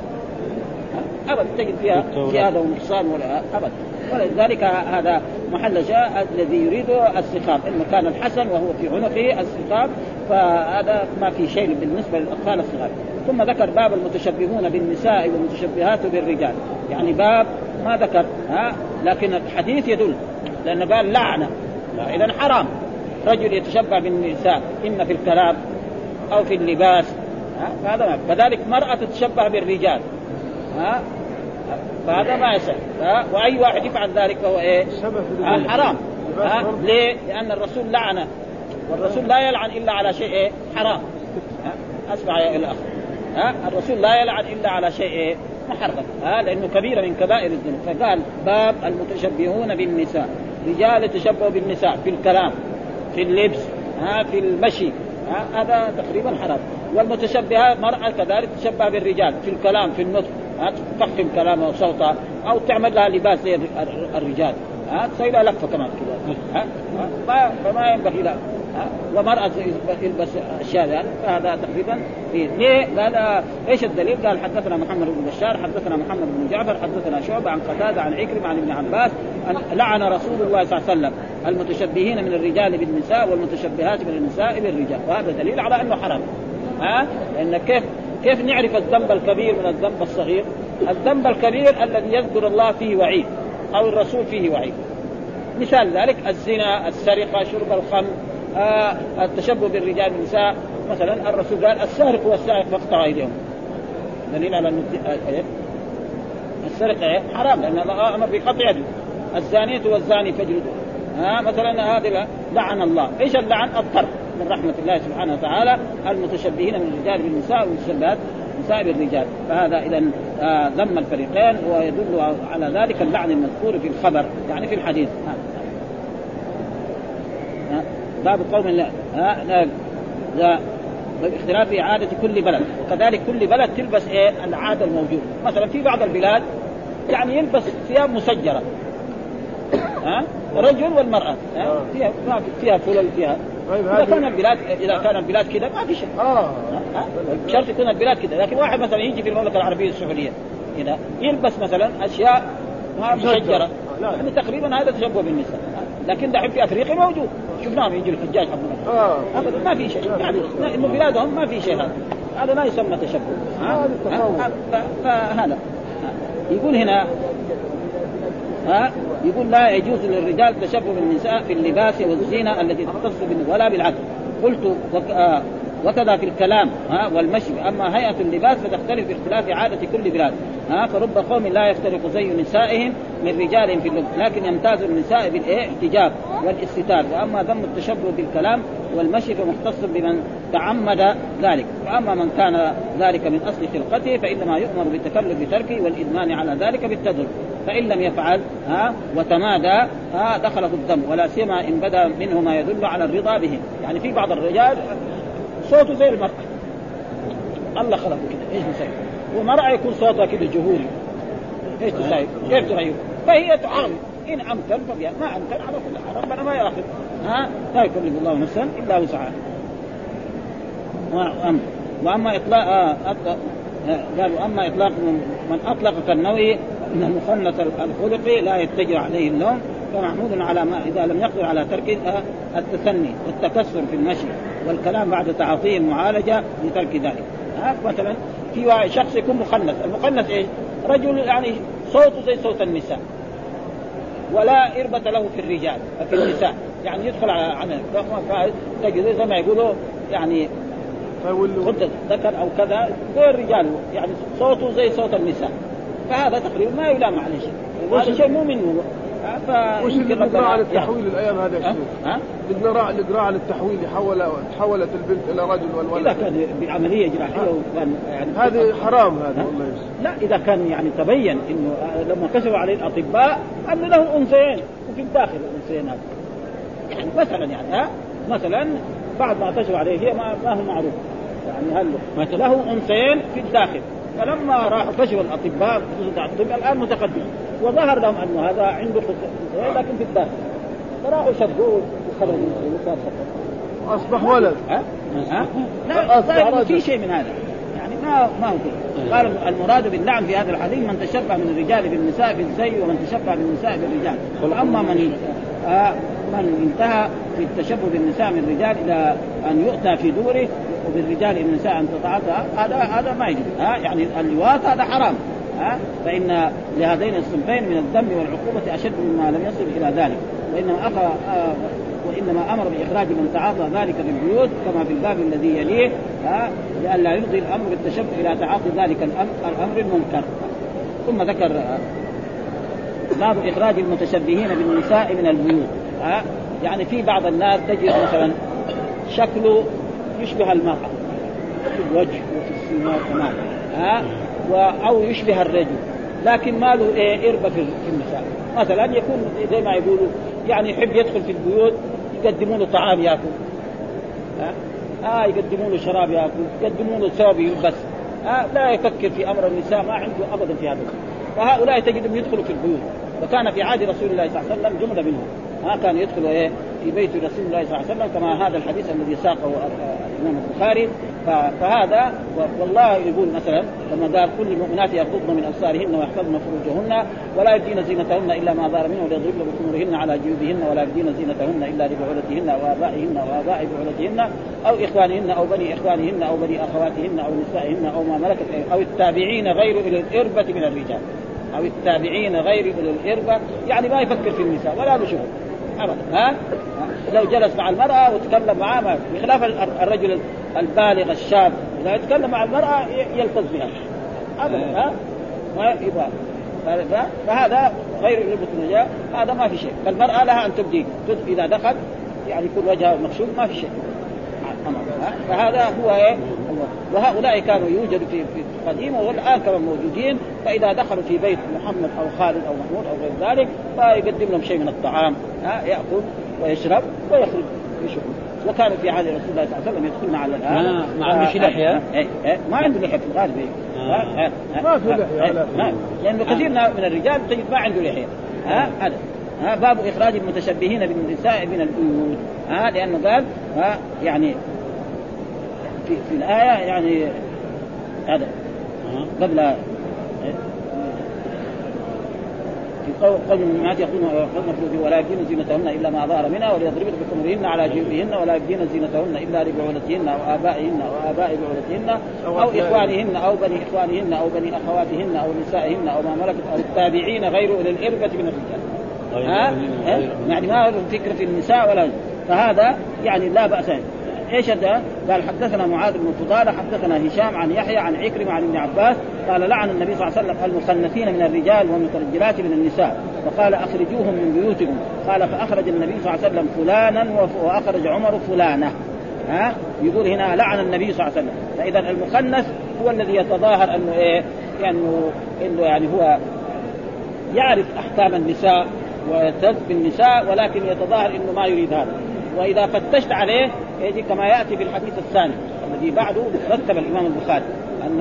ابدا تجد فيها زيادة ونقصان ولا ابدا ولذلك هذا محل جاء الذي يريده السخاب إنه كان الحسن وهو في عنقه السخاب فهذا ما في شيء بالنسبة للأطفال الصغار. ثم ذكر باب المتشبهون بالنساء والمتشبهات بالرجال. يعني باب ما ذكر ها لكن الحديث يدل لأنه قال لعنة. اذا حرام. رجل يتشبه بالنساء اما في الكلام أو في اللباس فهذا كذلك مرأة تتشبه بالرجال. ها؟ فهذا ما يصح. وأي واحد يفعل ذلك فهو إيه؟ حرام. ها؟ ليه؟ لأن الرسول لعن والرسول لا يلعن إلا على شيء إيه؟ حرام؟ أسمع يا الاخ ها؟ الرسول لا يلعن إلا على شيء إيه؟ محرم. ها؟ لأنه كبيره من كبائر الذنوب. فقال باب المتشبهون بالنساء. رجال يتشبهوا بالنساء في الكلام في اللبس ها؟ في المشي. ها؟ هذا تقريبا حرام. والمتشبهات مرأة كذلك تشبه بالرجال في الكلام في النطق ها تفخم كلامها وصوتها أو تعمل لها لباس زي الرجال ها تسوي لها لفة كمان كذا ها ما فما ينبغي لها ومرأة يلبس أشياء يعني فهذا تقريبا ليه؟ قال إيش الدليل؟ قال حدثنا محمد بن بشار حدثنا محمد بن جعفر حدثنا شعبة عن قتادة عن عكرمة عن ابن عباس لعن رسول الله صلى الله عليه وسلم المتشبهين من الرجال بالنساء والمتشبهات من النساء بالرجال وهذا دليل على أنه حرام ها لأن كيف كيف نعرف الذنب الكبير من الذنب الصغير؟ الذنب الكبير الذي يذكر الله فيه وعيد أو الرسول فيه وعيد. مثال ذلك الزنا، السرقة، شرب الخمر، آه التشبه بالرجال والنساء، مثلا الرسول قال السارق والسارق فاقطعوا أيديهم. دليل على ان السرقة إيه؟ حرام لأن الله أمر بقطع يده. الزانية والزاني فاجلدوا. ها آه مثلا هذه لعن الله، إيش اللعن؟ الطرد. من رحمة الله سبحانه وتعالى المتشبهين من الرجال بالنساء والمتشبهات النساء بالرجال. فهذا إذا آه ذم الفريقين ويدل على ذلك اللعن المذكور في الخبر يعني في الحديث. آه. باب قوم لا لا, لا باختلاف عادة كل بلد. وكذلك كل بلد تلبس إيه؟ العادة الموجودة. مثلا في بعض البلاد يعني يلبس ثياب مسجرة. ها؟ الرجل والمرأة. ها؟ فيها فيها فلل فيها إذا كان البلاد إذا كان البلاد كذا ما في شيء آه. شرط يكون البلاد كذا لكن واحد مثلا يجي في المملكة العربية السعودية كذا يلبس مثلا أشياء ما مشجرة. يعني تقريبا هذا تشبه بالنساء. لكن دحين في أفريقيا موجود. شفناهم يجي الحجاج حقنا آه. ابدا ما في شيء. يعني إنه بلادهم ما في شيء هذا. هذا ما يسمى تشبه. آه. فهذا. يقول هنا ها؟ يقول لا يجوز للرجال التشبه بالنساء في اللباس والزينة التي تختص ولا بالعكس قلت. آه وكذا في الكلام ها والمشي أما هيئة اللباس فتختلف باختلاف عادة كل بلاد ها فرب قوم لا يفترق زي نسائهم من رجالهم في اللبس لكن يمتاز النساء بالاحتجاب والاستتار وأما ذم التشبه بالكلام والمشي فمختص بمن تعمد ذلك. وأما من كان ذلك من أصل خلقته فإنما يؤمر بالتكلف بتركه والإدمان على ذلك بالتدرج. فإن لم يفعل ها وتمادى ها دخله الذنب ولا سيما إن بدا منه ما يدل على الرضا بهم يعني في بعض الرجال صوته زي المرأة. الله خلقه كده إيش نسوي؟ ومرأة يكون صوتها كده جهوري. إيش تسوي؟ كيف تغير؟ فهي تعاون إن أمكن فبيا ما أمكن على كل حال ربنا ما ياخذ ها لا يكلف الله نفسا إلا وسعها وأما اطلاق آه قالوا أما إطلاق من أطلق كالنوع ان المخنث الخلقي لا يتجه عليه النوم فمحمود على ما إذا لم يقدر على ترك التثني والتكسر في المشي والكلام بعد تعاطيه المعالجة لترك ذلك مثلا في شخص يكون مخنث المخنث إيش؟ رجل يعني صوته زي صوت النساء. ولا إربة له في الرجال في النساء. يعني يدخل على عمل. تجد زي ما يقولوا يعني خد ذكر أو كذا زي الرجال. يعني صوته زي صوت النساء. فهذا تقريبا ما يلام عليه شيء. هذا شيء مو منه.
وش اللي نقرأ. على التحويل الأيام هذا يا شيخ؟ نقرا نقرا على التحويل حول تحولت البنت إلى رجل والولد.
إذا كان بعملية جراحية وكان
يعني هذه حرام هذا والله
لا إذا كان يعني تبين إنه لما كشفوا عليه الأطباء أن له أنثيين وفي الداخل الأنثيين هذا. يعني مثلا يعني ها؟ مثلا بعد ما كشفوا عليه هي ما, ما هو معروف. يعني هل له أنثيين في الداخل؟ فلما راحوا كشف الأطباء الطب الآن متقدم. وظهر لهم انه هذا عنده لكن في الداخل. فراحوا شقوه وخرجوا
أصبح ولد.
ها؟ ها؟ لا. في شيء من هذا. يعني ما ما هو قال المراد باللعن في هذا الحديث من تشبه من الرجال بالنساء بالزي ومن تشبه بالنساء بالرجال. واما من آه من انتهى في التشبه بالنساء من الرجال إلى أن يؤتى في دوره وبالرجال النساء أن هذا هذا ما يجوز. ها؟ يعني اللواط هذا حرام. ها؟ فإن لهذين الصنفين من الذم والعقوبة أشد مما لم يصل إلى ذلك. وإنما أخ... آه وإنما أمر بإخراج من تعاطى ذلك في البيوت كما في الباب الذي يليه ها؟ لئلا يفضي الأمر بالتشبه إلى تعاطي ذلك الأمر المنكر. ثم ذكر باب إخراج المتشبهين بالنساء من البيوت. ها؟ يعني في بعض الناس تجد مثلا شكله يشبه المرأة في الوجه وفي السماء كمان. ها؟ و... أو يشبه الرجل. لكن ما له إيه إربة في النساء. مثلا يكون زي ما يقولوا يعني يحب يدخل في البيوت يقدموا له طعام ياكل. ها؟ آه يقدموا له شراب ياكل يقدموا له ثوب يلبس. آه لا يفكر في أمر النساء ما عنده ابدا في هذا فهؤلاء تجدهم يدخلوا في البيوت. وكان في عهد رسول الله صلى الله عليه وسلم جملة منهم. ها كان يدخل إيه؟ في بيت رسول الله صلى الله عليه وسلم كما هذا الحديث الذي ساقه الإمام البخاري. فهذا والله يقول مثلا لما قال كل المؤمنات يغضضن من أبصارهن ويحفظن فروجهن ولا يبدين زينتهن إلا ما ظهر منه وليضربن بخمرهن على جيوبهن ولا يبدين زينتهن إلا لبعولتهن وآبائهن وآباء بعولتهن أو إخوانهن أو بني إخوانهن أو بني أخواتهن أو نسائهن أو ما ملكت أو التابعين غير إلى الإربة من الرجال. أو التابعين غير أولي الإربة. يعني ما يفكر في النساء ولا شغل ابدا ها؟ لو جلس مع المرأة وتكلم معها بخلاف ال- الرجل البالغ الشاب إذا يتكلم مع المرأة ي- يلفظ بها. ابدا ها؟ ما يبغى. فهذا غير الرجال هذا ما في شيء. فالمرأة لها أن تبدي. إذا دخل يعني يكون وجهها مكشوف ما في شيء؟ فهذا هو إيه؟ وهؤلاء كانوا يوجدوا في في القديم والآن كانوا موجودين فإذا دخلوا في بيت محمد أو خالد أو محمود أو غير ذلك فيقدم لهم شيء من الطعام ها يأكل ويشرب ويخرج يشرب وكانوا في عهد رسول الله صلى الله عليه وسلم يدخلون على الآن
ما- ما عندوش لحية؟
إيه، إيه، ما عنده لحية في الغالب.
آه.
ما في
ها. لأنه كثير من الرجال تجد ما عنده لحية ها هذا ها باب إخراج المتشبهين بالنساء من البيوت ها لأنه قال ها يعني في, في الآية يعني هذا. قبل في قول يقولن يقولن فروجهن ولا يبدين زينتهن إلا ما ظهر منها وليضربن بخمرهن على جيوبهن ولا يبدين زينتهن إلا لبعولتهن أو آبائهن أو آباء بعولتهن أو إخوانهن أو بني إخوانهن أو بني أخواتهن أو نسائهن أو ما ملكت أو التابعين غير أولي الإربة من الرجال. ها؟ يعني ما له فكر في النساء ولا فهذا يعني لا بأس إيش هذا؟ قال حدثنا معاذ بن فضالة حدثنا هشام عن يحيى عن عكرمة عن ابن عباس قال لعن النبي صلى الله عليه وسلم المخنثين من الرجال والمترجلات من النساء وقال أخرجوهم من بيوتكم. قال فأخرج النبي صلى الله عليه وسلم فلانا وأخرج عمر فلانة. ها؟ يقول هنا لعن النبي صلى الله عليه وسلم. فإذا المخنث هو الذي يتظاهر أنه إيه؟ أنه إنه يعني هو يعرف أحكام النساء ويعتز بالنساء ولكن يتظاهر إنه ما يريد هذا. وإذا فتشت عليه يجي كما يأتي في الحديث الثاني الذي بعده رتب الإمام البخاري ان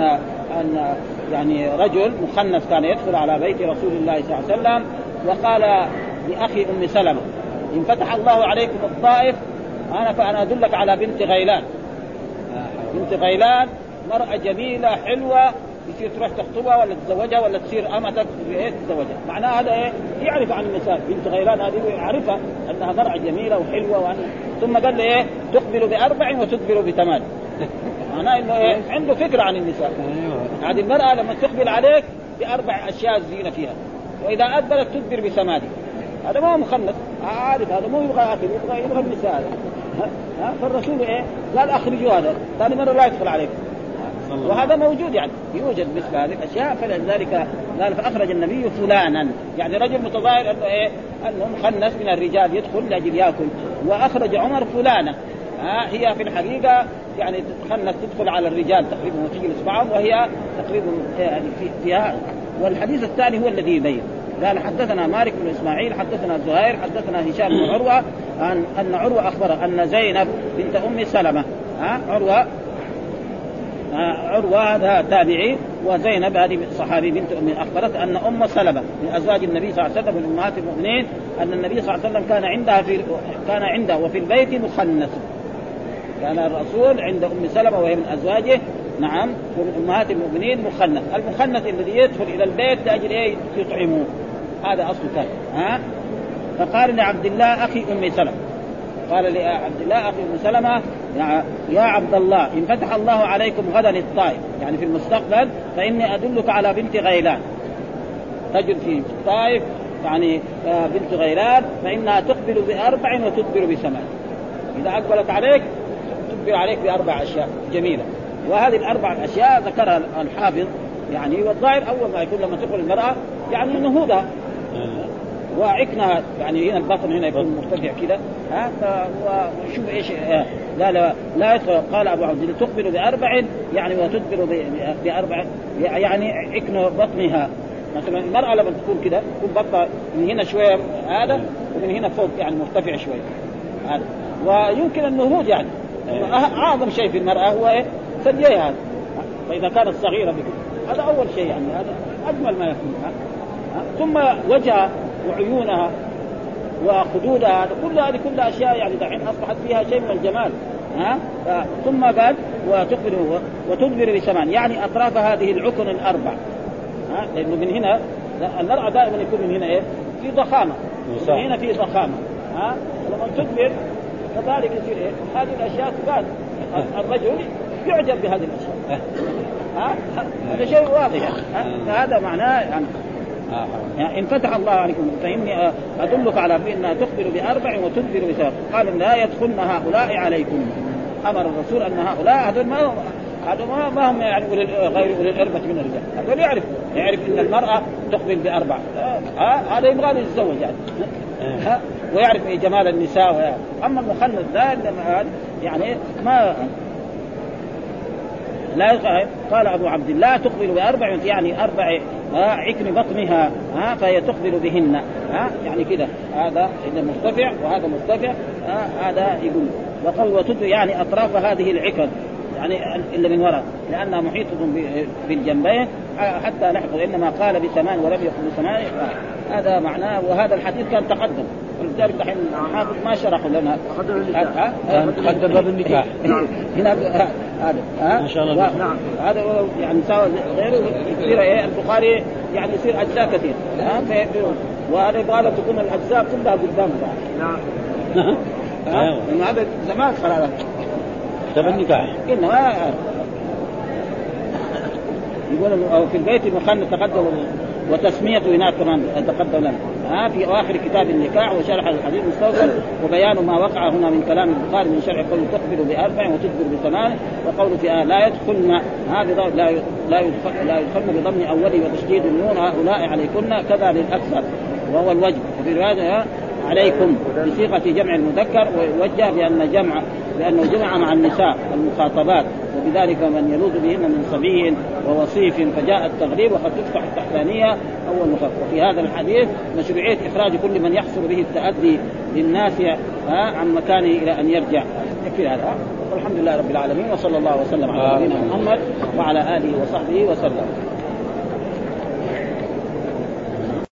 أن يعني رجل مخنث كان يدخل على بيت رسول الله صلى الله عليه وسلم وقال لأخي أم سلمة إن فتح الله عليكم الطائف أنا فانا أدلك على بنت غيلان. بنت غيلان مرأة جميلة حلوة يصير تروح تخطبها ولا تتزوجها ولا تصير أمتك إيه تتزوجها، معناها هذا إيه؟ يعرف عن النساء، بنت غيلان هذه يعرفها أنها مرأة جميلة وحلوة وأن... ثم قال له إيه؟ تقبل بأربع وتدبر بثمان. معناه إنه إيه؟ عنده فكرة عن النساء. هذه المرأة لما تقبل عليك بأربع أشياء زينة فيها وإذا أدبرت تدبر بثمانية هذا ما هو مخنث عارف هذا مو يبغى أكل يبغى يبغى النساء هذا ها؟ فالرسول إيه قال أخرجوا هذا ثاني مرة لا يدخل عليكم وهذا موجود يعني يوجد مثل هذه الأشياء فلذلك قال فأخرج النبي فلانا. يعني رجل متظاهر أنه إيه؟ أنه مخنث من الرجال يدخل لاجل ياكل وأخرج عمر فلانه ها هي في الحقيقة يعني تتخنث تدخل على الرجال تقريبا وتجلس معهم وهي تقريبا يعني في فيها. والحديث الثاني هو الذي يبين. قال حدثنا مالك بن إسماعيل حدثنا زهير حدثنا هشام بن عروة ان أن عروة أخبر أن زينب بنت أم سلمة. ها عروة عروة هذا تابعي وزينب هذه صحابي بنت ام أخبرت أن أم سلمة من أزواج النبي صلى الله عليه وسلم من أمهات المؤمنين أن النبي صلى الله عليه وسلم كان عندها في كان عنده وفي البيت مخنث. كان الرسول عند أم سلمة وهي من أزواجه نعم من أمهات المؤمنين مخنث، المخنث الذي يدخل إلى البيت لأجل إيه؟ يطعموه هذا أصل ثاني ها؟ فقال لعبد الله أخي أم سلمة. قال لعبد الله أخي أم سلمة يا عبد الله إن فتح الله عليكم غدا الطائف يعني في المستقبل فإني أدلك على بنت غيلان. تجد في الطائف يعني آه، بنت غيلان فإنها تقبل بأربع وتدبر بثمان إذا أقبلت عليك تدبر عليك بأربع أشياء جميلة. وهذه الأربع أشياء ذكرها الحافظ يعني والظاهر أول ما يكون لما تدخل المرأة يعني نهوضها. وعكنها يعني هنا البطن هنا يكون مرتفع كذا ها وشوف إيش لا لا لا يدخل. قال أبو عبد الله تقبل بأربع يعني وتدبر بأربع يعني عكن بطنها. مثلا المرأة لما تكون كذا تكون بطنها من هنا شوية هذا ومن هنا فوق يعني مرتفع شوية. هذا. ويمكن النهوض يعني. أعظم شيء في المرأة هو إيه؟ ثدييها هذا. فإذا كانت صغيرة بكذا هذا أول شيء يعني هذا أجمل ما يكون؟ ثم وجهها وعيونها وخدودها كل هذه كلها أشياء يعني دحين أصبحت فيها شيء من الجمال ها؟ ثم قال وتقبل وتدبر بثمان يعني اطراف هذه العكن الأربع ها؟ لأنه من هنا المرأة دائما يكون من هنا إيه؟ في ضخامة من هنا في ضخامة ها؟ لما تدبر كذلك يصير إيه؟ هذه الأشياء تبان الرجل يعجب بهذه الأشياء ها؟ هذا شيء واضح هذا معناه يعني يعني إن فتح الله عليكم فإني أدلك على انها تخبر بأربع وتدبر بثلاث قال لا يدخلن هؤلاء عليكم. أمر الرسول أن هؤلاء هذول ما هذا ما ما هم يعني غير أولي الإربة من الرجال. هذول يعرف يعرف إن المرأة تقبل بأربع. ها هذا يبغى له يتزوج يعني. ها؟ ويعرف جمال النساء أما المخنث ذا يعني ما لا قال أبو عبد الله تقبل بأربع يعني أربع عكن بطنها ها فهي تقبل بهن ها يعني كذا هذا مرتفع وهذا مرتفع هذا يقول. وقال وتد يعني أطراف هذه العكن يعني إلا من وراء. لأنها محيطة بالجنبين حتى لحقوا إنما قال بثمان ولم يقل بثمان هذا معناه وهذا الحديث كان تقدم. ولذلك دحين الحافظ ما شرحوا لنا.
تقدم باب النكاح.
هنا هذا ها؟ ما شاء الله. نعم. هذا يعني سوى غيره يصير إيه؟ البخاري يعني يصير أجزاء كثير. ها؟ وهذا يبغى تكون الأجزاء كلها قدام نعم. ها؟ هذا زمان قرار
كتاب النكاح.
انما يقول أو في البيت المخنث تقدم وتسمية هناك كمان تقدم لنا ها في آخر كتاب النكاح وشرح الحديث المستوصل وبيان ما وقع هنا من كلام البخاري من شرح قول تقبل بأربع وتدبر بثمان وقول في آه لا يدخلن هذه لا لا لا يدخلن بضم اولي وتشديد النون هؤلاء عليكن كذا للأكثر وهو الوجه. وفي رواية عليكم بصيغة جمع المذكر ويوجه بأن جمع لأنه جمع مع النساء المخاطبات وبذلك من يلوذ بهن من صبي ووصيف فجاء التغريب وقد تفتح التحتانيه أول مخفف وفي هذا الحديث مشروعية إخراج كل من يحصل به التأدي للناس عن مكانه إلى أن يرجع. يكفي هذا. والحمد لله رب العالمين وصلى الله وسلم على نبينا محمد وعلى آله وصحبه وسلم.